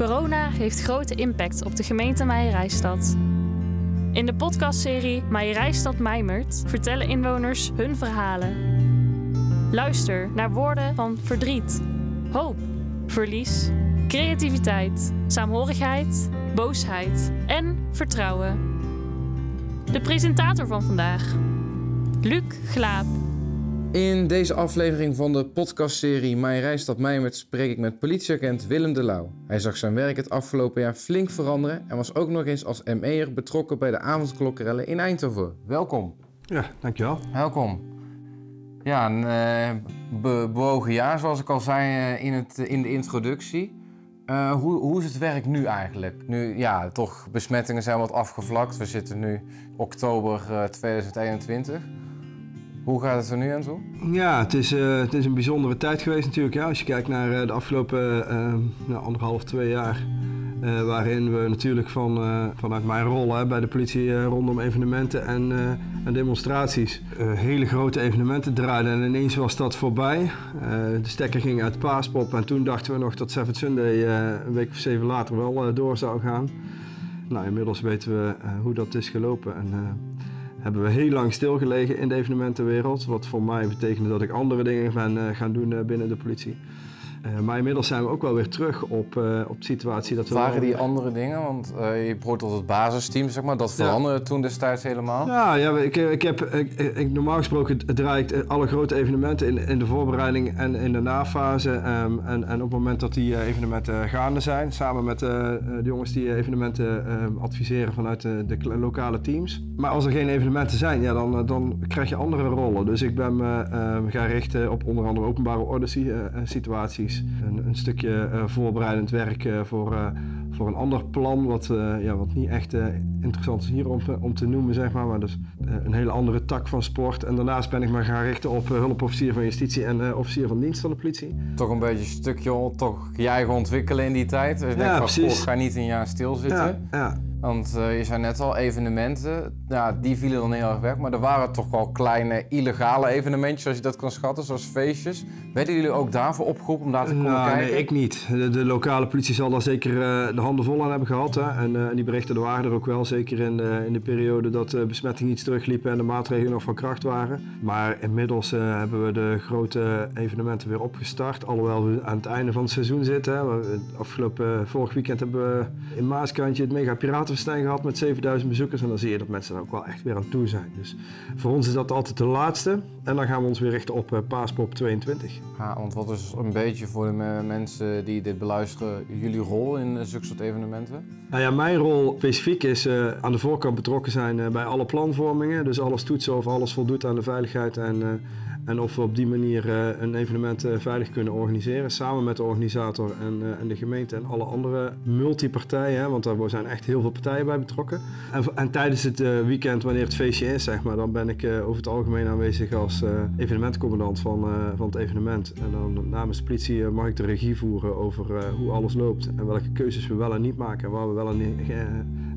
Corona heeft grote impact op de gemeente Meijerijstad. In de podcastserie Meijerijstad Mijmert vertellen inwoners hun verhalen. Luister naar woorden van verdriet, hoop, verlies, creativiteit, saamhorigheid, boosheid en vertrouwen. De presentator van vandaag, Luc Glaap. In deze aflevering van de podcastserie Mijn Rijstad Mijmert spreek ik met politieagent Willem de Lauw. Hij zag zijn werk het afgelopen jaar flink veranderen en was ook nog eens als ME'er betrokken bij de avondklokkerellen in Eindhoven. Welkom. Ja, dankjewel. Welkom. Ja, een uh, be bewogen jaar zoals ik al zei uh, in, het, in de introductie. Uh, hoe, hoe is het werk nu eigenlijk? Nu, ja, toch, besmettingen zijn wat afgevlakt. We zitten nu oktober 2021. Hoe gaat het er nu aan toe? Ja, het is, uh, het is een bijzondere tijd geweest natuurlijk. Ja. Als je kijkt naar uh, de afgelopen uh, nou, anderhalf, twee jaar. waarin we natuurlijk van, vanuit mijn rol hè, bij de politie rondom evenementen en, en demonstraties hele grote evenementen draaiden. En ineens was dat voorbij. de stekker ging uit Paaspop en toen dachten we nog dat Seven Sunday een week of zeven later wel door zou gaan. Nou, inmiddels weten we hoe dat is gelopen. En, hebben we heel lang stilgelegen in de evenementenwereld. Wat voor mij betekende dat ik andere dingen ben uh, gaan doen uh, binnen de politie. Uh, maar inmiddels zijn we ook wel weer terug op, uh, op de situatie dat we... Waren die andere dingen? Want uh, je behoort tot het basisteam, zeg maar. Dat veranderde ja. toen destijds helemaal? Ja, ja ik, ik heb, ik, ik, normaal gesproken draai ik alle grote evenementen in, in de voorbereiding en in de nafase. Um, en, en op het moment dat die evenementen gaande zijn, samen met de jongens die evenementen um, adviseren vanuit de, de, lokale teams. Maar als er geen evenementen zijn, ja, dan, dan krijg je andere rollen. Dus ik ben me um, gaan richten op onder andere openbare orde situaties een, een stukje uh, voorbereidend werk uh, voor, uh, voor een ander plan, wat, ja, wat niet echt interessant is hier om, om te noemen, zeg maar. Maar dus een hele andere tak van sport. En daarnaast ben ik me gaan richten op hulpofficier van justitie en officier van dienst van de politie. Toch een beetje een stukje toch je eigen ontwikkelen in die tijd. Dus ja, denk van, precies. ga niet een jaar stilzitten. Ja, ja. Want uh, je zei net al, evenementen, ja, die vielen dan heel erg weg. Maar er waren toch wel kleine illegale evenementjes, als je dat kan schatten, zoals feestjes. Werden jullie ook daarvoor opgeroepen om daar te komen nou, kijken? Nee, ik niet. De, de, lokale politie zal daar zeker uh, de handen vol aan hebben gehad. Hè. En, uh, en, die berichten waren er ook wel, zeker in de, in de periode dat de besmettingen iets terugliepen en de maatregelen nog van kracht waren. Maar inmiddels hebben we de grote evenementen weer opgestart. Alhoewel we aan het einde van het seizoen zitten. Hè. Afgelopen vorig weekend hebben we in Maaskantje het Mega Piraten Piratenfestijn gehad met 7000 bezoekers. En dan zie je dat mensen er ook wel echt weer aan toe zijn. Dus voor ons is dat altijd de laatste. En dan gaan we ons weer richten op uh, Paaspop 22. Ja, want wat is een beetje voor de mensen die dit beluisteren jullie rol in uh, zulke soort evenementen? Nou ja, mijn rol specifiek is uh, aan de voorkant betrokken zijn bij alle planvormingen. Dus alles toetsen of alles voldoet aan de veiligheid en en of we op die manier uh, een evenement uh, veilig kunnen organiseren. Samen met de organisator en, uh, en de gemeente en alle andere multipartijen. Want daar zijn echt heel veel partijen bij betrokken. En, en tijdens het weekend, wanneer het feestje is, zeg maar, dan ben ik over het algemeen aanwezig als evenementcommandant van, van het evenement. En dan namens de politie mag ik de regie voeren over hoe alles loopt. En welke keuzes we wel en niet maken. En waar we wel en niet,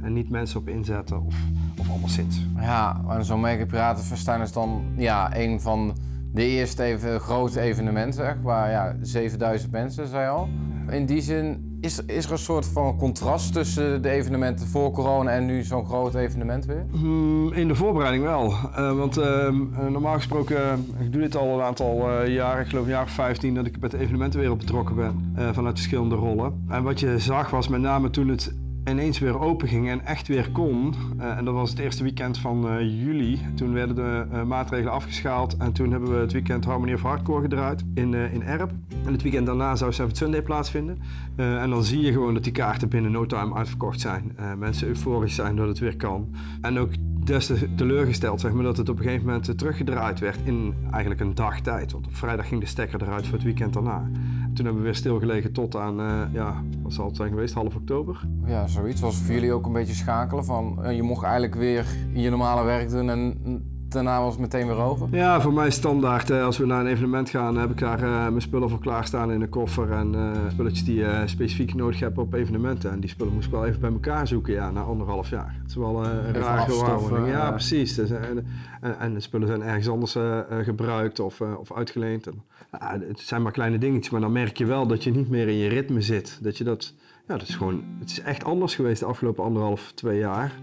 en niet mensen op inzetten of, of anderszins. Ja, en zo'n Mega Piratenfestijn is dan ja, een van de eerste even grote evenement, zeg, waar ja, 7000 mensen, zei al. In die zin, is, is er een soort van contrast tussen de evenementen voor corona en nu zo'n groot evenement weer? Hmm, in de voorbereiding wel. Uh, want uh, normaal gesproken, ik doe dit al een aantal jaren, ik geloof een jaar of 15, dat ik met de evenementenwereld betrokken ben. vanuit verschillende rollen. En wat je zag was met name toen het ineens weer open ging en echt weer kon. Uh, en dat was het eerste weekend van uh, juli. Toen werden de uh, maatregelen afgeschaald en toen hebben we het weekend Harmony of Hardcore gedraaid in, in Erp. En het weekend daarna zou Seventh Sunday plaatsvinden. en dan zie je gewoon dat die kaarten binnen no time uitverkocht zijn. mensen euforisch zijn dat het weer kan. En ook des te teleurgesteld zeg maar, dat het op een gegeven moment teruggedraaid werd in eigenlijk een dagtijd. Want op vrijdag ging de stekker eruit voor het weekend daarna. Toen hebben we weer stilgelegen tot aan, uh, ja, wat zal het zijn geweest, half oktober. Ja, zoiets. Was voor jullie ook een beetje schakelen van, uh, je mocht eigenlijk weer je normale werk doen en daarna was het meteen weer over? Ja, voor mij standaard. Uh, als we naar een evenement gaan, heb ik daar mijn spullen voor klaarstaan in een koffer. En spulletjes die je specifiek nodig hebt op evenementen. En die spullen moest ik wel even bij elkaar zoeken, ja, na anderhalf jaar. Het is wel een raar gewaarwording. Ja, precies. Dus, en, en, en, de spullen zijn ergens anders gebruikt of, of uitgeleend. En, het zijn maar kleine dingetjes, maar dan merk je wel dat je niet meer in je ritme zit. Dat je dat ja, dat is gewoon, het is echt anders geweest de afgelopen anderhalf, twee jaar.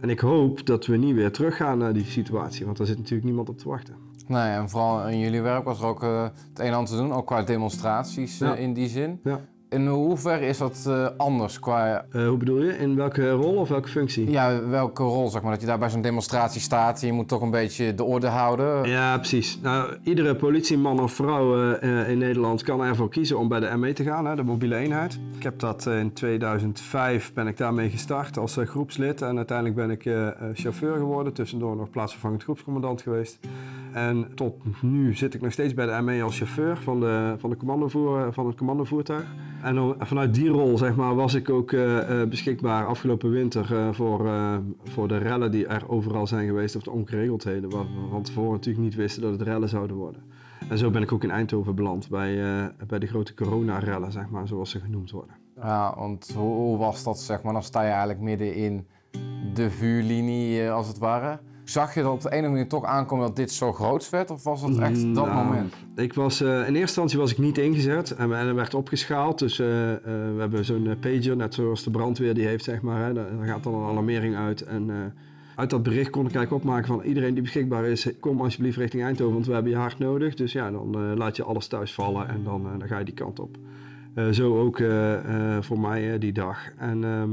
En ik hoop dat we niet weer teruggaan naar die situatie, want daar zit natuurlijk niemand op te wachten. Nee, en vooral in jullie werk was er ook uh, het een en ander te doen, ook qua demonstraties uh, in die zin. Ja. In hoeverre is dat uh, anders qua... Uh, hoe bedoel je? In welke rol of welke functie? Ja, welke rol zeg maar? Dat je daar bij zo'n demonstratie staat en je moet toch een beetje de orde houden? Ja, precies. Nou, iedere politieman of vrouw uh, in Nederland kan ervoor kiezen om bij de ME te gaan, hè, de mobiele eenheid. Ik heb dat in 2005 ben ik daarmee gestart als groepslid en uiteindelijk ben ik chauffeur geworden. Tussendoor nog plaatsvervangend groepscommandant geweest. En tot nu zit ik nog steeds bij de ME als chauffeur van, de, van, de commandovoer, van het commandovoertuig. En vanuit die rol zeg maar, was ik ook uh, beschikbaar afgelopen winter voor, voor de rellen die er overal zijn geweest, of de ongeregeldheden, waar we van tevoren natuurlijk niet wisten dat het rellen zouden worden. En zo ben ik ook in Eindhoven beland bij, bij de grote corona-rellen, zeg maar, zoals ze genoemd worden. Ja, want hoe was dat, zeg maar? Dan sta je eigenlijk midden in de vuurlinie, als het ware. Zag je dat op de ene manier toch aankomen dat dit zo groot werd? Of was dat echt dat Nou, moment? Ik was, uh, in eerste instantie was ik niet ingezet en, en er werd opgeschaald. Dus uh, uh, we hebben zo'n pager, net zoals de brandweer die heeft, zeg maar. Hè. Daar gaat dan een alarmering uit. En uit dat bericht kon ik eigenlijk opmaken van iedereen die beschikbaar is, kom alsjeblieft richting Eindhoven, want we hebben je hard nodig. Dus ja, dan laat je alles thuis vallen en dan, dan ga je die kant op. zo ook voor mij die dag. En, ehm,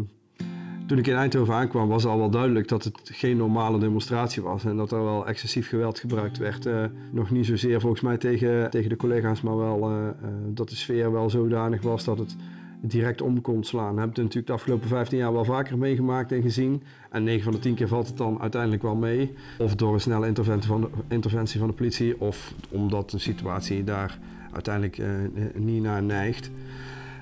toen ik in Eindhoven aankwam was al wel duidelijk dat het geen normale demonstratie was. En dat er wel excessief geweld gebruikt werd. Uh, nog niet zozeer volgens mij tegen, tegen de collega's, maar wel uh, uh, dat de sfeer wel zodanig was dat het direct om kon slaan. We hebben het natuurlijk de afgelopen 15 jaar wel vaker meegemaakt en gezien. En 9 van de 10 keer valt het dan uiteindelijk wel mee. Of door een snelle interventie van de, interventie van de politie, of omdat de situatie daar uiteindelijk niet naar neigt.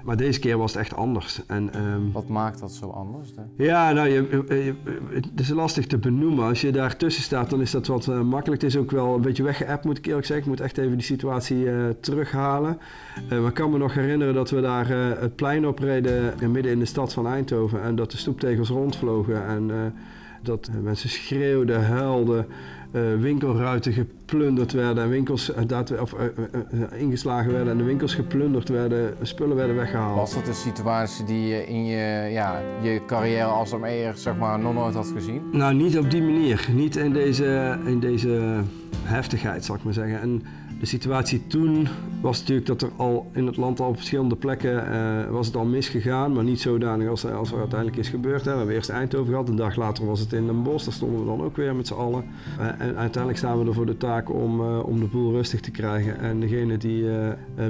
Maar deze keer was het echt anders. En, um, Wat maakt dat zo anders? Ja, nou, je, je, het is lastig te benoemen. Als je daar tussen staat, dan is dat wat uh, makkelijk. Het is ook wel een beetje weggeappt, moet ik eerlijk zeggen. Ik moet echt even die situatie uh, terughalen. Uh, maar ik kan me nog herinneren dat we daar het plein opreden midden in de stad van Eindhoven. En dat de stoeptegels rondvlogen. En dat mensen schreeuwden, huilden. Uh, winkelruiten geplunderd werden en winkels dat, of, uh, ingeslagen werden en de winkels geplunderd werden, spullen werden weggehaald. Was dat een situatie die je in je, ja, je carrière als ME'er zeg maar, nog nooit had gezien? Nou, niet op die manier. Niet in deze, in deze heftigheid, zal ik maar zeggen. En de situatie toen was natuurlijk dat er al in het land al op verschillende plekken uh, was het al misgegaan, maar niet zodanig als, als er uiteindelijk is gebeurd. Hè. We hebben eerst Eindhoven gehad, een dag later was het in Den Bosch, daar stonden we dan ook weer met z'n allen. Uh, en uiteindelijk staan we er voor de taak om, uh, om de boel rustig te krijgen en degene die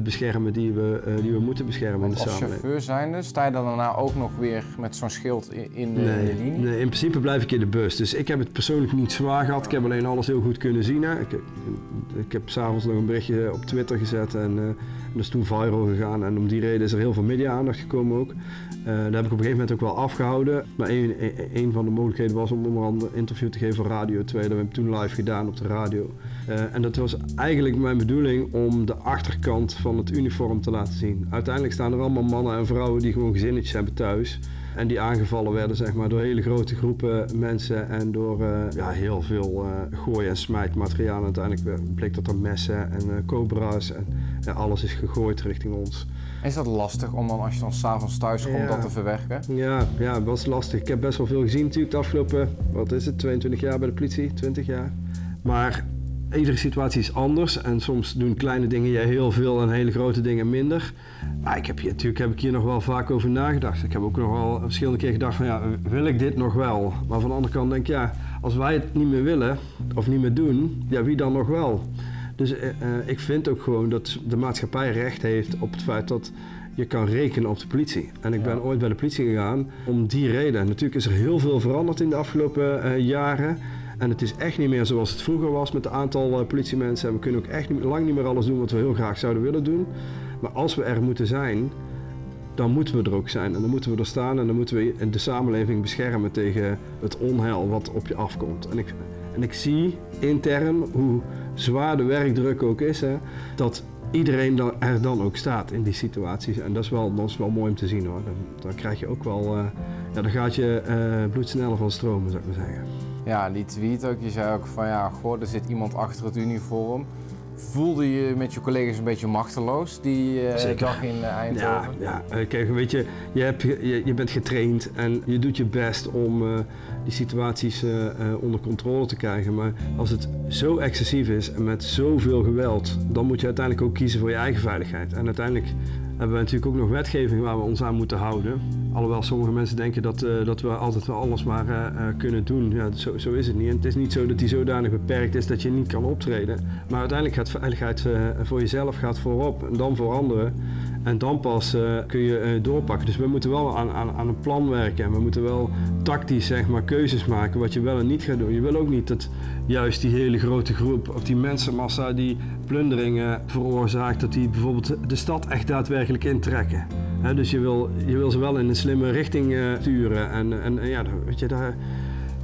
beschermen die we, die we moeten beschermen Want in de als samenleving. chauffeur zijnde, sta je dan daarna ook nog weer met zo'n schild in, in de, nee, in de linie? Nee, in principe blijf ik in de bus. Dus ik heb het persoonlijk niet zwaar gehad. Ik heb alleen alles heel goed kunnen zien. Hè. Ik, ik heb s'avonds nog een berichtje op Twitter gezet en uh, dat is toen viral gegaan. En om die reden is er heel veel media-aandacht gekomen ook. Uh, daar heb ik op een gegeven moment ook wel afgehouden. Maar een, van de mogelijkheden was om onder andere een interview te geven voor Radio 2. Dat heb ik toen live gedaan op de radio. Uh, en dat was eigenlijk mijn bedoeling om de achterkant van het uniform te laten zien. Uiteindelijk staan er allemaal mannen en vrouwen die gewoon gezinnetjes hebben thuis. En die aangevallen werden zeg maar, door hele grote groepen mensen en door uh, ja, heel veel uh, gooi- en smijtmateriaal. En uiteindelijk bleek dat er messen en uh, cobra's en alles is gegooid richting ons. Is dat lastig om dan als je dan s'avonds thuis komt Ja. dat te verwerken? Ja, ja, dat was lastig. Ik heb best wel veel gezien natuurlijk de afgelopen, wat is het, 22 jaar bij de politie, 20 jaar. Maar iedere situatie is anders en soms doen kleine dingen je heel veel en hele grote dingen minder. Maar ik heb hier, natuurlijk heb ik hier nog wel vaak over nagedacht. Ik heb ook nog wel verschillende keer gedacht van ja, wil ik dit nog wel? Maar van de andere kant denk ik ja, als wij het niet meer willen of niet meer doen, ja wie dan nog wel? Dus uh, uh, ik vind ook gewoon dat de maatschappij recht heeft op het feit dat je kan rekenen op de politie. En ik ben Ja. ooit bij de politie gegaan om die reden. Natuurlijk is er heel veel veranderd in de afgelopen uh, jaren. En het is echt niet meer zoals het vroeger was met het aantal uh, politiemensen. En we kunnen ook echt niet, lang niet meer alles doen wat we heel graag zouden willen doen. Maar als we er moeten zijn, dan moeten we er ook zijn. En dan moeten we er staan en dan moeten we de samenleving beschermen tegen het onheil wat op je afkomt. En ik, en ik zie intern hoe zwaar de werkdruk ook is, hè, dat iedereen er dan ook staat in die situaties. En dat is wel, dat is wel mooi om te zien hoor. Dan, dan krijg je ook wel, uh, ja, dan gaat je uh, bloed sneller van stromen, zou ik maar zeggen. Ja, die tweet ook. Je zei ook van ja, goh, er zit iemand achter het uniform. Voelde je met je collega's een beetje machteloos die uh, dag in uh, Eindhoven? Ja, ja. Uh, kijk, weet je, je, hebt, je, je, bent getraind en je doet je best om die situaties onder controle te krijgen. Maar als het zo excessief is en met zoveel geweld, dan moet je uiteindelijk ook kiezen voor je eigen veiligheid. En uiteindelijk hebben we natuurlijk ook nog wetgeving waar we ons aan moeten houden. Alhoewel sommige mensen denken dat, uh, dat we altijd wel alles maar uh, uh, kunnen doen. Ja, zo, zo, is het niet. Het is niet zo dat die zodanig beperkt is dat je niet kan optreden. Maar uiteindelijk gaat veiligheid voor jezelf gaat voorop en dan voor anderen. En dan pas kun je doorpakken. Dus we moeten wel aan, aan, aan, een plan werken. En we moeten wel tactisch zeg maar, keuzes maken wat je wel en niet gaat doen. Je wil ook niet dat juist die hele grote groep of die mensenmassa die plunderingen veroorzaakt, dat die bijvoorbeeld de stad echt daadwerkelijk intrekken. Dus je wil, je wil ze wel in een slimme richting uh, sturen. En, en, en ja, weet je, daar,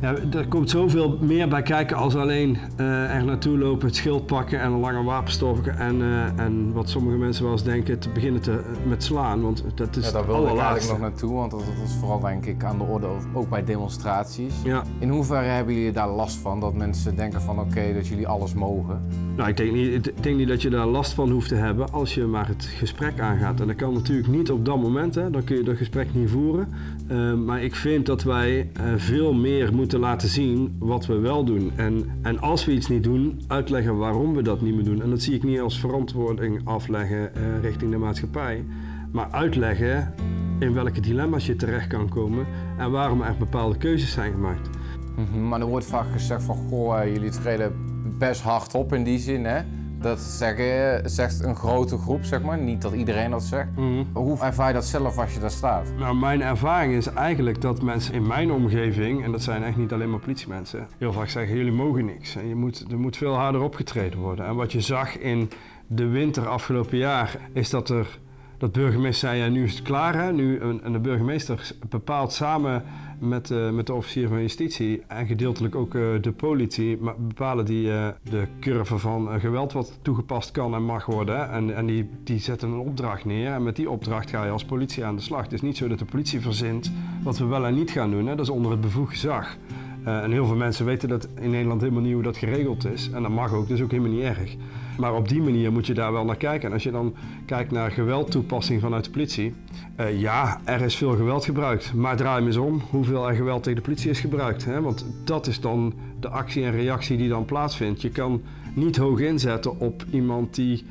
ja, er komt zoveel meer bij kijken als alleen uh, er naartoe lopen, het schild pakken en een lange wapen stoppen. En, uh, en wat sommige mensen wel eens denken, te beginnen te, met slaan. Want dat is ja, daar wilde ik eigenlijk nog naartoe, want dat, dat is vooral denk ik aan de orde, ook bij demonstraties. Ja. In hoeverre hebben jullie daar last van, dat mensen denken van oké, okay, dat jullie alles mogen? Nou, ik denk, niet, ik denk niet dat je daar last van hoeft te hebben als je maar het gesprek aangaat. En dat kan natuurlijk niet op dat moment, hè. dan kun je dat gesprek niet voeren. Uh, maar ik vind dat wij uh, veel meer moeten laten zien wat we wel doen. En, en als we iets niet doen, uitleggen waarom we dat niet meer doen. En dat zie ik niet als verantwoording afleggen uh, richting de maatschappij. Maar uitleggen in welke dilemma's je terecht kan komen en waarom er bepaalde keuzes zijn gemaakt. -hmm, maar er wordt vaak gezegd van, goh, jullie treden best hard op in die zin, hè? Dat zeggen, zegt een grote groep, zeg maar. Niet dat iedereen dat zegt. Mm. Hoe ervaar je dat zelf als je daar staat? Nou, mijn ervaring is eigenlijk dat mensen in mijn omgeving, en dat zijn echt niet alleen maar politiemensen, heel vaak zeggen: jullie mogen niks. En je moet, er moet veel harder opgetreden worden. En wat je zag in de winter afgelopen jaar, is dat er. Dat burgemeester zei, ja, nu is het klaar. Hè? Nu, en de burgemeester bepaalt samen met, uh, met de officier van justitie en gedeeltelijk ook uh, de politie maar bepalen die uh, de curve van geweld wat toegepast kan en mag worden. En, en die, die zetten een opdracht neer en met die opdracht ga je als politie aan de slag. Het is niet zo dat de politie verzint wat we wel en niet gaan doen. Hè? Dat is onder het bevoegd gezag. en heel veel mensen weten dat in Nederland helemaal niet hoe dat geregeld is. En dat mag ook, is ook helemaal niet erg. Maar op die manier moet je daar wel naar kijken. En als je dan kijkt naar geweldtoepassing vanuit de politie. Uh, ja, er is veel geweld gebruikt. Maar draai hem eens om hoeveel er geweld tegen de politie is gebruikt. Hè? Want dat is dan de actie en reactie die dan plaatsvindt. Je kan niet hoog inzetten op iemand die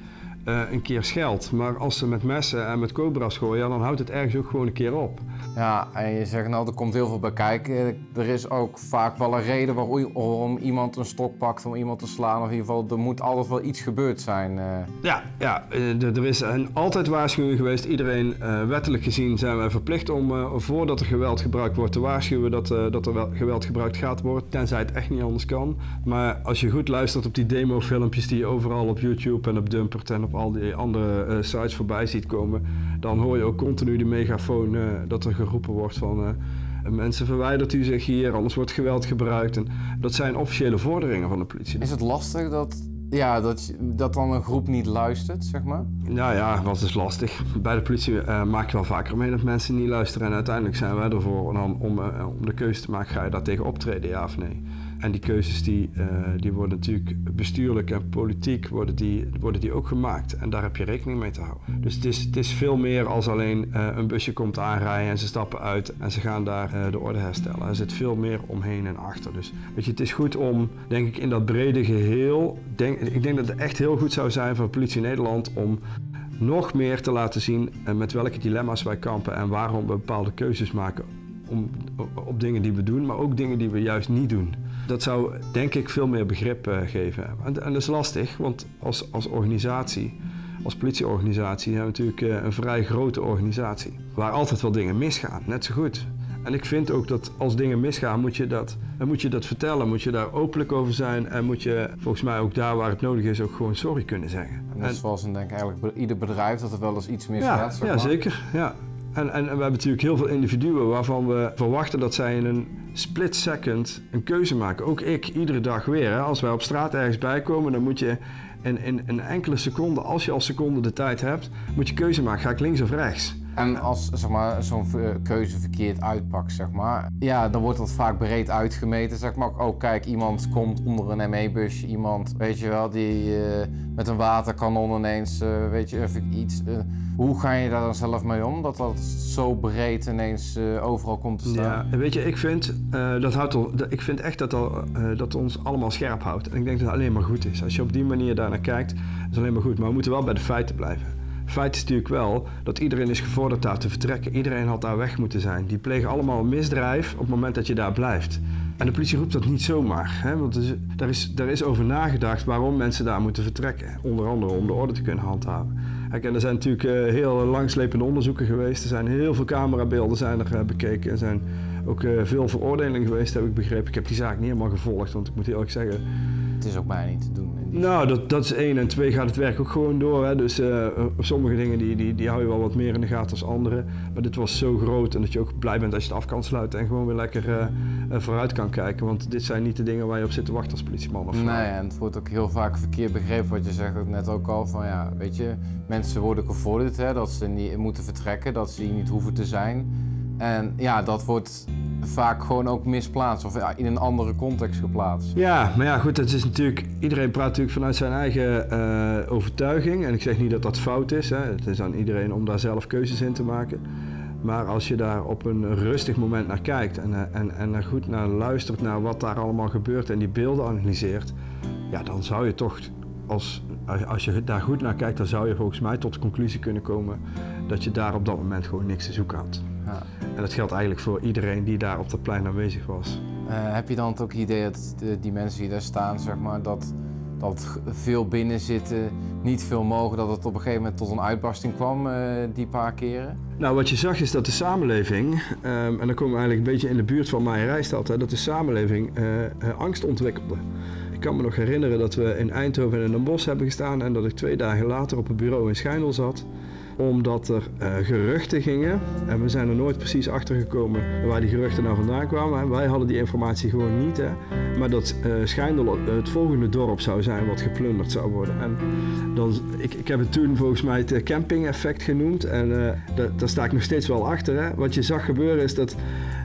uh, een keer scheldt. Maar als ze met messen en met cobra's gooien, ja, dan houdt het ergens ook gewoon een keer op. Ja, en je zegt nou, er komt heel veel bij kijken. Er is ook vaak wel een reden waarom iemand een stok pakt om iemand te slaan. Of in ieder geval, er moet altijd wel iets gebeurd zijn. Uh. Ja, ja er is een, altijd waarschuwing geweest. Iedereen, uh, wettelijk gezien, zijn wij verplicht om voordat er geweld gebruikt wordt te waarschuwen dat, dat er wel geweld gebruikt gaat worden. Tenzij het echt niet anders kan. Maar als je goed luistert op die demo-filmpjes die je overal op YouTube en op Dumpert en op al die andere sites voorbij ziet komen, dan hoor je ook continu de megafoon dat er geroepen wordt van uh, mensen verwijdert u zich hier, anders wordt geweld gebruikt. En dat zijn officiële vorderingen van de politie. Is het lastig dat, ja, dat, dat dan een groep niet luistert, zeg maar? Nou ja, wat is lastig. Bij de politie maak je wel vaker mee dat mensen niet luisteren. En uiteindelijk zijn wij ervoor dan om, om de keuze te maken, ga je daar tegen optreden, ja of nee? En die keuzes die, uh, die worden natuurlijk bestuurlijk en politiek worden die, worden die ook gemaakt. En daar heb je rekening mee te houden. Dus het is, het is veel meer als alleen uh, een busje komt aanrijden en ze stappen uit en ze gaan daar uh, de orde herstellen. Er zit veel meer omheen en achter. Dus weet je, het is goed om, denk ik, in dat brede geheel. Denk, ik denk dat het echt heel goed zou zijn voor Politie Nederland om nog meer te laten zien met welke dilemma's wij kampen en waarom we bepaalde keuzes maken om, op dingen die we doen, maar ook dingen die we juist niet doen. Dat zou denk ik veel meer begrip uh, geven. En, en, dat is lastig, want als, als organisatie, als politieorganisatie, hebben we natuurlijk uh, een vrij grote organisatie. Waar altijd wel dingen misgaan, net zo goed. En ik vind ook dat als dingen misgaan, moet je dat, dan moet je dat vertellen. Moet je daar openlijk over zijn. En moet je volgens mij ook daar waar het nodig is ook gewoon sorry kunnen zeggen. En dat is zoals in denk ik eigenlijk ieder bedrijf dat er wel eens iets misgaat. Ja, ja zeker. Ja. En, en, we hebben natuurlijk heel veel individuen waarvan we verwachten dat zij in een split second een keuze maken. Ook ik, iedere dag weer. Hè. Als wij op straat ergens bijkomen, dan moet je in, in een enkele seconde, als je al seconde de tijd hebt, moet je keuze maken. Ga ik links of rechts? En als zeg maar, zo'n keuze verkeerd uitpakt, zeg maar, ja, dan wordt dat vaak breed uitgemeten. Zeg maar. Oh, kijk, iemand komt onder een ME-busje, iemand, weet je wel, die eh, met een waterkanon ineens, eh, weet je, even iets. eh, hoe ga je daar dan zelf mee om? Dat dat zo breed ineens overal komt te staan? Ja, weet je, ik vind, dat houdt al, ik vind echt dat dat, eh, dat ons allemaal scherp houdt. En ik denk dat het alleen maar goed is. Als je op die manier daarnaar kijkt, is het alleen maar goed. Maar we moeten wel bij de feiten blijven. Feit is natuurlijk wel dat iedereen is gevorderd daar te vertrekken. Iedereen had daar weg moeten zijn. Die plegen allemaal een misdrijf op het moment dat je daar blijft. En de politie roept dat niet zomaar. Hè? Want er daar, is, daar is over nagedacht waarom mensen daar moeten vertrekken. Onder andere om de orde te kunnen handhaven. En er zijn natuurlijk eh, heel langslepende onderzoeken geweest. Er zijn heel veel camerabeelden zijn er, eh, bekeken. Er zijn ook eh, veel veroordelingen geweest, heb ik begrepen. Ik heb die zaak niet helemaal gevolgd, want ik moet eerlijk zeggen... Het is ook bijna niet te doen. Nou, dat, dat is één. En twee gaat het werk ook gewoon door. Hè. Dus op sommige dingen die, die, die hou je wel wat meer in de gaten als andere. Maar dit was zo groot en dat je ook blij bent als je het af kan sluiten. En gewoon weer lekker eh, vooruit kan kijken. Want dit zijn niet de dingen waar je op zit te wachten als politieman of vrouw. Nee, en het wordt ook heel vaak verkeerd begrepen wat je zegt ook net ook al van ja, weet je, mensen worden gevorderd hè, dat ze niet moeten vertrekken, dat ze hier niet hoeven te zijn. En ja, dat wordt vaak gewoon ook misplaatst of in een andere context geplaatst. Ja, maar ja, goed, het is natuurlijk, iedereen praat natuurlijk vanuit zijn eigen eh, overtuiging. En ik zeg niet dat dat fout is. Hè. Het is aan iedereen om daar zelf keuzes in te maken. Maar als je daar op een rustig moment naar kijkt en, eh, en, en er goed naar luistert naar wat daar allemaal gebeurt en die beelden analyseert, ja, dan zou je toch, als- als je daar goed naar kijkt, dan zou je volgens mij tot de conclusie kunnen komen dat je daar op dat moment gewoon niks te zoeken had. Ja. En dat geldt eigenlijk voor iedereen die daar op dat plein aanwezig was. Eh, heb je dan ook het idee dat de- die mensen die daar staan, zeg maar, dat, dat veel binnen zitten, niet veel mogen, dat het op een gegeven moment tot een uitbarsting kwam eh, die paar keren? Nou, wat je zag is dat de samenleving, ehm, en dan komen we eigenlijk een beetje in de buurt van mijn Rijstad, hè, dat de samenleving eh, angst ontwikkelde. Ik kan me nog herinneren dat we in Eindhoven en in Den Bosch hebben gestaan en dat ik twee dagen later op het bureau in Schijndel zat omdat er eh, geruchten gingen. En we zijn er nooit precies achter gekomen waar die geruchten nou vandaan kwamen. En wij hadden die informatie gewoon niet. Hè. Maar dat eh Schijndel het volgende dorp zou zijn wat geplunderd zou worden. En dan, ik, ik heb het toen volgens mij het eh, camping-effect genoemd. En eh, da- daar sta ik nog steeds wel achter. Hè. Wat je zag gebeuren is dat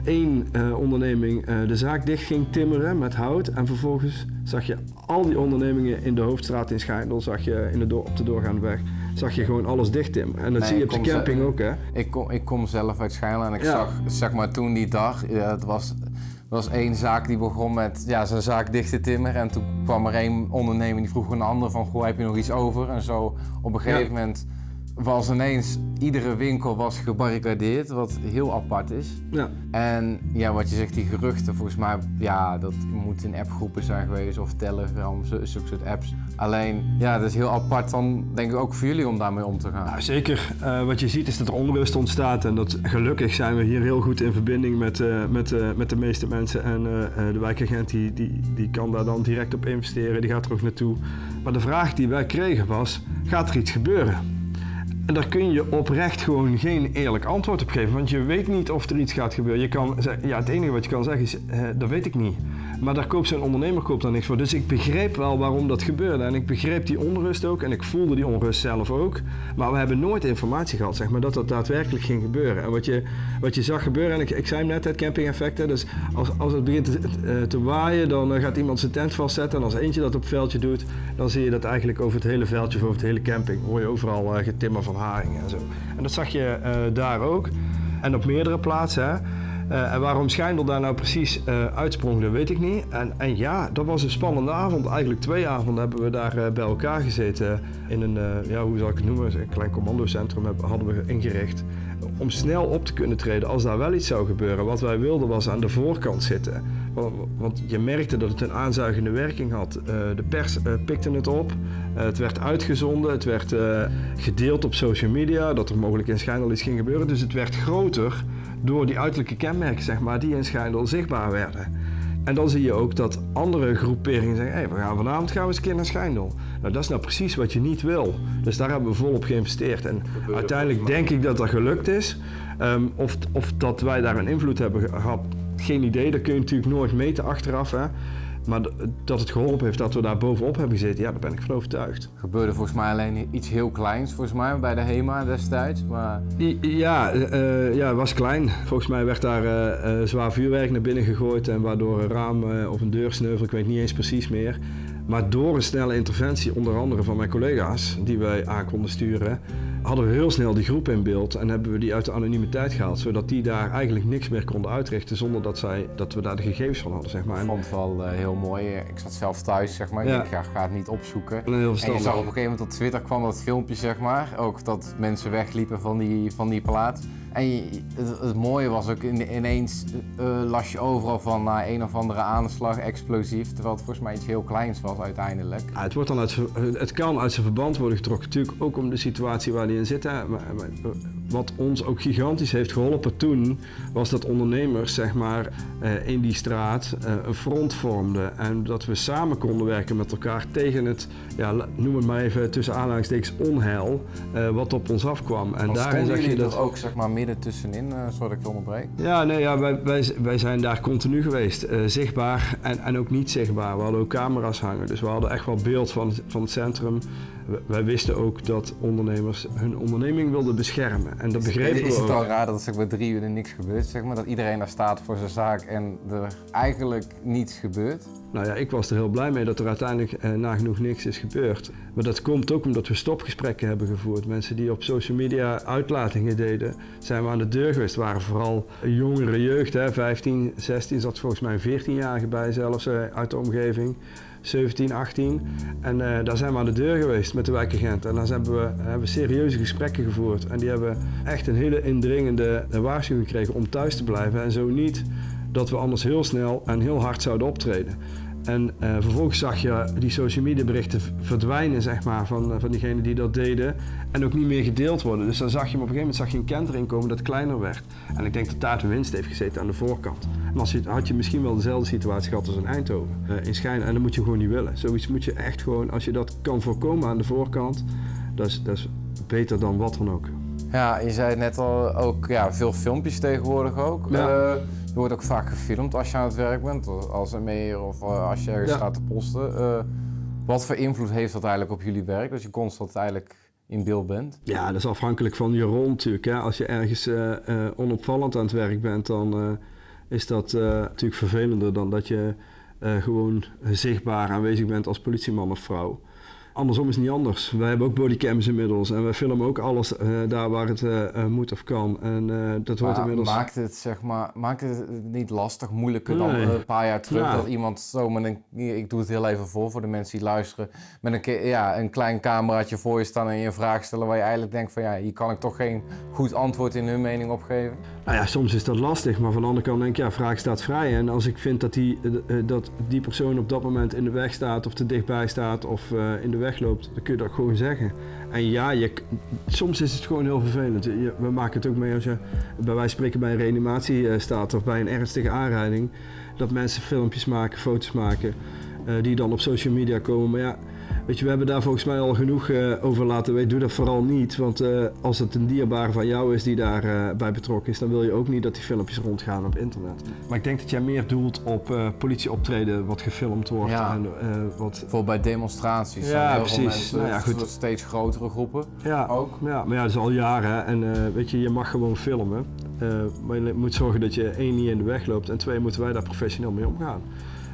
één onderneming de zaak dicht ging timmeren met hout. En vervolgens zag je al die ondernemingen in de hoofdstraat in Schijndel, zag je in op de doorgaande weg, zag je gewoon alles dicht timmeren. En dat Nee, zie je op de camping ook hè. Ik kom, ik kom zelf uit Schijnland en ik Ja. zag zeg maar toen die dag, ja, het was, er was één zaak die begon met ja, zijn zaak dicht te timmeren. En toen kwam er één ondernemer die vroeg een ander van, goh, heb je nog iets over? En zo op een gegeven moment was ineens, iedere winkel was gebarricadeerd, wat heel apart is. Ja. En ja, wat je zegt, die geruchten, volgens mij, ja, dat moet in appgroepen zijn geweest of Telegram, zulke soort apps. Alleen, ja, dat is heel apart dan, denk ik ook voor jullie om daarmee om te gaan. Nou, zeker. Eh, wat je ziet is dat er onrust ontstaat. En dat gelukkig zijn we hier heel goed in verbinding met, eh, met, eh, met de meeste mensen. En de wijkagent die, die, die kan daar dan direct op investeren. Die gaat er ook naartoe. Maar de vraag die wij kregen was, gaat er iets gebeuren? En daar kun je oprecht gewoon geen eerlijk antwoord op geven. Want je weet niet of er iets gaat gebeuren. Je kan ja, het enige wat je kan zeggen is, dat weet ik niet. Maar daar koopt zo'n ondernemer koopt daar niks voor. Dus ik begreep wel waarom dat gebeurde. En ik begreep die onrust ook. En ik voelde die onrust zelf ook. Maar we hebben nooit informatie gehad, zeg maar, dat dat daadwerkelijk ging gebeuren. En wat je, wat je zag gebeuren, en ik, ik zei hem net, het camping-effect. hè, Dus als, als het begint te, eh, te waaien, dan eh, gaat iemand zijn tent vastzetten. En als eentje dat op het veldje doet, dan zie je dat eigenlijk over het hele veldje of over het hele camping. Hoor je overal eh, getimmer van haringen en zo. En dat zag je daar ook. En op meerdere plaatsen. Hè. Eh, en waarom Schijndel daar nou precies eh, uitsprong, dat weet ik niet. En, en ja, dat was een spannende avond. Eigenlijk twee avonden hebben we daar eh, bij elkaar gezeten. In een, ja, hoe zal ik het noemen, een klein commandocentrum hadden we ingericht. Om snel op te kunnen treden als daar wel iets zou gebeuren. Wat wij wilden was aan de voorkant zitten. Want, want je merkte dat het een aanzuigende werking had. De pers pikte het op. Het werd uitgezonden. Het werd gedeeld op social media. Dat er mogelijk in Schijndel iets ging gebeuren. Dus het werd groter door die uiterlijke kenmerken zeg maar, die in Schijndel zichtbaar werden. En dan zie je ook dat andere groeperingen zeggen: hey, we gaan vanavond gaan we eens een keer naar Schijndel. Nou, dat is nou precies wat je niet wil. Dus daar hebben we volop geïnvesteerd. En uiteindelijk denk ik dat dat gelukt is. Ehm, of, of dat wij daar een invloed hebben gehad, geen idee. Dat kun je natuurlijk nooit meten achteraf. Hè. Maar dat het geholpen heeft dat we daar bovenop hebben gezeten, ja, daar ben ik van overtuigd. Er gebeurde volgens mij alleen iets heel kleins, volgens mij, bij de HEMA destijds. Maar... Ja, uh, ja, het was klein. Volgens mij werd daar uh, zwaar vuurwerk naar binnen gegooid en waardoor een raam of een deur sneuvel, ik weet niet eens precies meer. Maar door een snelle interventie, onder andere van mijn collega's, die wij aan konden sturen, hadden we heel snel die groep in beeld en hebben we die uit de anonimiteit gehaald, zodat die daar eigenlijk niks meer konden uitrichten zonder dat, zij, dat we daar de gegevens van hadden. Zeg maar. Ik vond het wel uh, heel mooi. Ik zat zelf thuis, zeg maar. Ik ja. ga het niet opzoeken. En, en je zag op een gegeven moment op Twitter kwam dat filmpje, zeg maar. Ook dat mensen wegliepen van die, van die plaats. En het, het, mooie was ook in, ineens uh, las je overal van naar een of andere aanslag, explosief, terwijl het volgens mij iets heel kleins was uiteindelijk. Ja, het, wordt dan uit, het kan uit zijn verband worden getrokken, natuurlijk ook om de situatie waar in zit. Maar, wat ons ook gigantisch heeft geholpen toen, was dat ondernemers zeg maar, uh, in die straat uh, een front vormden. En dat we samen konden werken met elkaar tegen het, ja, noem het maar even tussen aanhalingstekens, onheil wat op ons afkwam. En daarin zag je dat ook zeg maar midden tussenin, uh, zodat ik onderbreek? Ja, nee, ja, wij, wij, wij zijn daar continu geweest. Uh, zichtbaar en, en ook niet zichtbaar. We hadden ook camera's hangen, dus we hadden echt wel beeld van, van het centrum. wij wisten ook dat ondernemers hun onderneming wilden beschermen. En dat begrepen is, we Is het al raar dat er bij drie uur niks gebeurt, zeg maar? Dat iedereen daar staat voor zijn zaak en er eigenlijk niets gebeurt? Nou ja, ik was er heel blij mee dat er uiteindelijk eh, nagenoeg niks is gebeurd. Maar dat komt ook omdat we stopgesprekken hebben gevoerd. Mensen die op social media uitlatingen deden, zijn we aan de deur geweest. Het waren vooral jongere jeugd, hè, 15, 16, zat volgens mij een 14-jarige bij zelfs eh, uit de omgeving. 17, 18. En uh, daar zijn we aan de deur geweest met de wijkagent. En dan hebben we, hebben serieuze gesprekken gevoerd. En die hebben echt een hele indringende waarschuwing gekregen om thuis te blijven. En zo niet dat we anders heel snel en heel hard zouden optreden. En uh, vervolgens zag je die social media berichten verdwijnen, zeg maar, van, van diegenen die dat deden. En ook niet meer gedeeld worden. Dus dan zag je hem op een gegeven moment zag je een kentering komen dat kleiner werd. En ik denk dat daar de winst heeft gezeten aan de voorkant. En als je, had je misschien wel dezelfde situatie gehad als in Eindhoven, uh, in Schijn. En dat moet je gewoon niet willen. Zoiets moet je echt gewoon, als je dat kan voorkomen aan de voorkant, dat is, dat is beter dan wat dan ook. Ja, je zei net al, ook ja, veel filmpjes tegenwoordig ook. Ja. Uh, je wordt ook vaak gefilmd als je aan het werk bent, als een meer of uh, als je ergens ja. staat te posten. Uh, wat voor invloed heeft dat eigenlijk op jullie werk, dat je constant eigenlijk in beeld bent? Ja, dat is afhankelijk van je rol natuurlijk. Hè. Als je ergens onopvallend aan het werk bent, dan is dat natuurlijk vervelender dan dat je gewoon zichtbaar aanwezig bent als politieman of vrouw. Andersom is het niet anders. Wij hebben ook bodycams inmiddels en wij filmen ook alles uh, daar waar het uh, moet of kan. En dat wordt inmiddels... Maakt het, zeg maar, maakt het niet lastig, moeilijker dan een paar jaar terug? Ja. Dat iemand zo met een, ik doe het heel even voor voor de mensen die luisteren, met een, ja, een klein cameraatje voor je staan en je een vraag stellen waar je eigenlijk denkt van ja, hier kan ik toch geen goed antwoord in hun mening op geven? Nou ja, soms is dat lastig, maar van de andere kant denk ik ja, vraag staat vrij. En als ik vind dat die, dat die persoon op dat moment in de weg staat of te dichtbij staat of in de wegloopt, dan kun je dat gewoon zeggen. En ja, je, soms is het gewoon heel vervelend. we maken het ook mee als je bij wijze spreken bij een reanimatie uh, staat of bij een ernstige aanrijding. Dat mensen filmpjes maken, foto's maken, uh, die dan op social media komen. Maar ja, Weet je, we hebben daar volgens mij al genoeg uh, over laten weten. Doe dat vooral niet, want uh, als het een dierbare van jou is die daarbij uh, bij betrokken is, dan wil je ook niet dat die filmpjes rondgaan op internet. Maar ik denk dat jij meer doelt op politieoptreden wat gefilmd wordt. Ja. En, wat... Bijvoorbeeld bij demonstraties. Ja, precies. Mensen, nou ja, goed. Steeds grotere groepen. Ja, ook. Ja, maar ja, dat is al jaren. En weet je, je mag gewoon filmen. maar je moet zorgen dat je één niet in de weg loopt en twee moeten wij daar professioneel mee omgaan.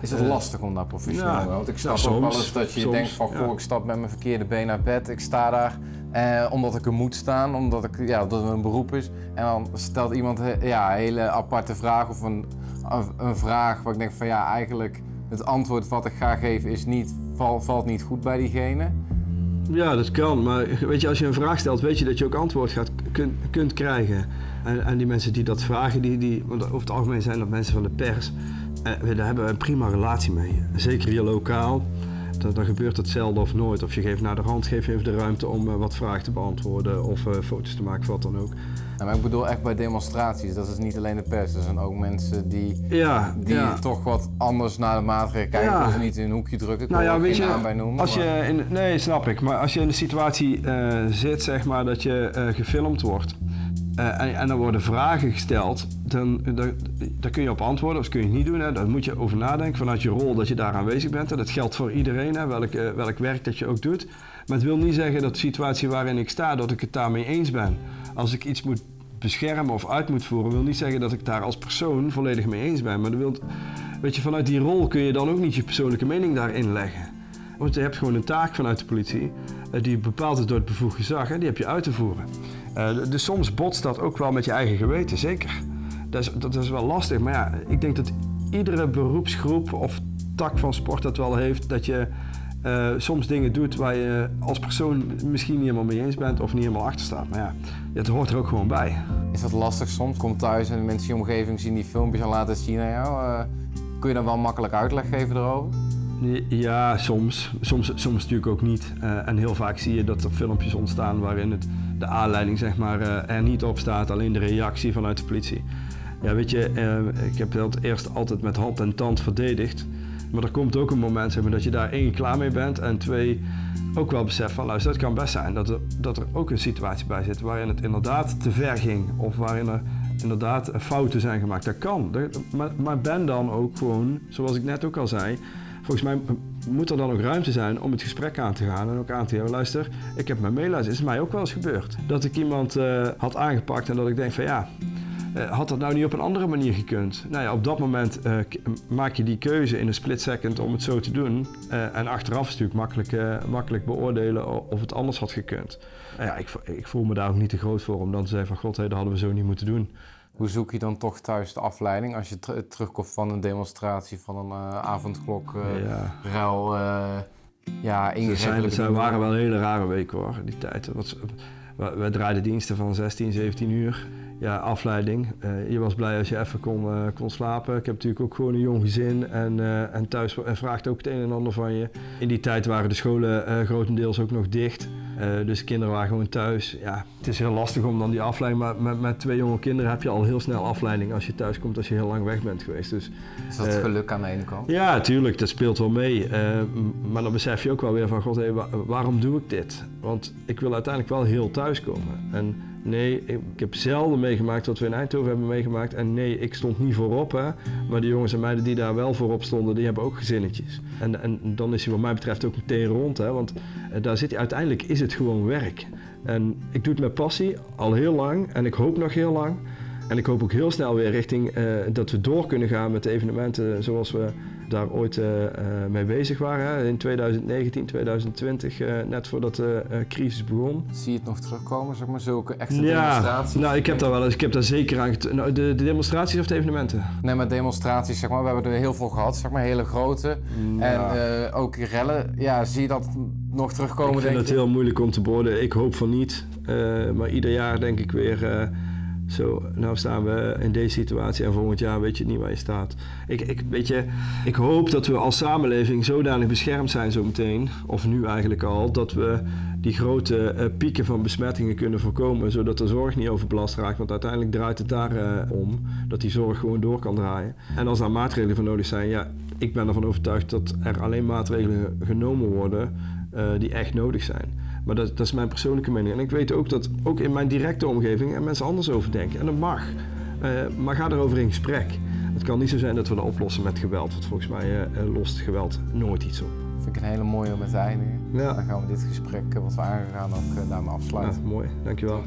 Is het lastig om daar professioneel ja, Want ik snap ook wel eens dat je denkt van, goh, ik stap met mijn verkeerde been naar bed, ik sta daar eh, omdat ik er moet staan, omdat, ik, ja, dat het een beroep is. En dan stelt iemand ja, een hele aparte vraag of een, een vraag waar ik denk van ja, eigenlijk het antwoord wat ik ga geven is niet, val, valt niet goed bij diegene. Ja, dat kan. Maar weet je, als je een vraag stelt, weet je dat je ook antwoord gaat, kunt, kunt krijgen. En, en die mensen die dat vragen, die, die, want over het algemeen zijn dat mensen van de pers. Eh, daar hebben we een prima relatie mee. Zeker hier lokaal. Dan, dan, gebeurt hetzelfde of nooit. Of je geeft naar de hand, geef je even de ruimte om uh, wat vragen te beantwoorden of uh, foto's te maken, wat dan ook. Maar ik bedoel echt bij demonstraties. Dat is niet alleen de pers, er zijn ook mensen die, ja, die ja. toch wat anders naar de maatregelen kijken. Ja. Of niet in een hoekje drukken. Ik nou ja, weet je, bij noemen, als je in, nee, snap ik. Maar als je in de situatie uh, zit, zeg maar, dat je gefilmd wordt eh, en, dan worden vragen gesteld, dan, dan, daar kun je op antwoorden of kun je niet doen. Hè. Daar moet je over nadenken vanuit je rol dat je daar aanwezig bent. En dat geldt voor iedereen, hè, welk, eh, welk werk dat je ook doet. Maar het wil niet zeggen dat de situatie waarin ik sta, dat ik het daarmee eens ben. Als ik iets moet beschermen of uit moet voeren, wil niet zeggen dat ik daar als persoon volledig mee eens ben. Maar dat wil, weet je, vanuit die rol kun je dan ook niet je persoonlijke mening daarin leggen. Want je hebt gewoon een taak vanuit de politie, eh, die bepaald is door het bevoegd gezag, en die heb je uit te voeren. Uh, dus soms botst dat ook wel met je eigen geweten, zeker. Dat is, dat is wel lastig, maar ja, ik denk dat iedere beroepsgroep of tak van sport dat wel heeft, dat je uh, soms dingen doet waar je als persoon misschien niet helemaal mee eens bent of niet helemaal achter staat. Maar ja, het hoort er ook gewoon bij. Is dat lastig soms? Komt thuis en mensen in je omgeving zien die filmpjes en laten zien aan jou. Kun je dan wel makkelijk uitleg geven erover? Ja, soms. Soms, soms natuurlijk ook niet. Uh, en heel vaak zie je dat er filmpjes ontstaan waarin het, de aanleiding zeg maar, er niet op staat, alleen de reactie vanuit de politie. Ja, weet je, ik heb dat eerst altijd met hand en tand verdedigd. Maar er komt ook een moment zeg dat je daar één klaar mee bent en twee ook wel beseft van luister, het kan best zijn dat er, dat er ook een situatie bij zit waarin het inderdaad te ver ging of waarin er inderdaad fouten zijn gemaakt. Dat kan. Maar ben dan ook gewoon, zoals ik net ook al zei, volgens mij moet er dan ook ruimte zijn om het gesprek aan te gaan en ook aan te geven. Luister, ik heb mijn meelijst, is mij ook wel eens gebeurd. Dat ik iemand uh, had aangepakt en dat ik denk van ja, uh, had dat nou niet op een andere manier gekund? Nou ja, op dat moment uh, maak je die keuze in een split second om het zo te doen. En achteraf is natuurlijk makkelijk, makkelijk beoordelen of het anders had gekund. ja, ik, ik, voel me daar ook niet te groot voor om dan te zeggen van god, dat hadden we zo niet moeten doen. Hoe zoek je dan toch thuis de afleiding als je terugkomt van een demonstratie, van een avondklok, ja. ruil, ja, ingrepen? Het zijn, waren wel hele rare weken hoor, die tijd. Wat, we draaiden diensten van 16, 17 uur ja, afleiding. Uh, je was blij als je even kon, uh, kon slapen. Ik heb natuurlijk ook gewoon een jong gezin en, uh, en thuis vraagt ook het een en ander van je. In die tijd waren de scholen grotendeels ook nog dicht. dus de kinderen waren gewoon thuis. Ja, het is heel lastig om dan die afleiding, maar met, met, twee jonge kinderen heb je al heel snel afleiding als je thuis komt als je heel lang weg bent geweest. Dus, is dat geluk aan de ene kant? Ja, tuurlijk, dat speelt wel mee. maar dan besef je ook wel weer van, god, hey, waarom doe ik dit? Want ik wil uiteindelijk wel heel thuis komen. En Nee, ik, heb zelden meegemaakt wat we in Eindhoven hebben meegemaakt. En nee, ik stond niet voorop. Hè. Maar de jongens en meiden die daar wel voorop stonden, die hebben ook gezinnetjes. En, en dan is hij wat mij betreft ook meteen rond. Hè, want eh, daar zit hij, uiteindelijk is het gewoon werk. En ik doe het met passie, al heel lang. En ik hoop nog heel lang. En ik hoop ook heel snel weer richting uh, dat we door kunnen gaan met de evenementen zoals we daar ooit uh, mee bezig waren. Hè. In 2019, 2020, uh, net voordat de crisis begon. Zie je het nog terugkomen, zeg maar, zulke extra ja, demonstraties? Nou, ik heb daar wel eens, ik heb daar zeker aan nou, de, de, demonstraties of de evenementen? Nee, maar demonstraties, zeg maar, we hebben er heel veel gehad, zeg maar, hele grote. Ja. En ook rellen, ja, zie je dat nog terugkomen, Ik vind het heel moeilijk om te beoordelen. Ik hoop van niet. maar ieder jaar denk ik weer zo, nou staan we in deze situatie en volgend jaar weet je niet waar je staat. Ik, ik, weet je, ik hoop dat we als samenleving zodanig beschermd zijn zometeen, of nu eigenlijk al, dat we die grote uh, pieken van besmettingen kunnen voorkomen, zodat de zorg niet overbelast raakt. Want uiteindelijk draait het daar uh, om, dat die zorg gewoon door kan draaien. En als daar maatregelen voor nodig zijn, ja, ik ben ervan overtuigd dat er alleen maatregelen genomen worden uh, die echt nodig zijn. Maar dat, dat, is mijn persoonlijke mening. En ik weet ook dat ook in mijn directe omgeving er mensen anders over denken. En dat mag. Uh, maar ga erover in gesprek. Het kan niet zo zijn dat we dat oplossen met geweld. Want volgens mij uh, lost geweld nooit iets op. Dat vind ik een hele mooie om met te eindigen. Ja. Dan gaan we dit gesprek wat we aangegaan ook daarmee afsluiten. Ja, mooi, dankjewel.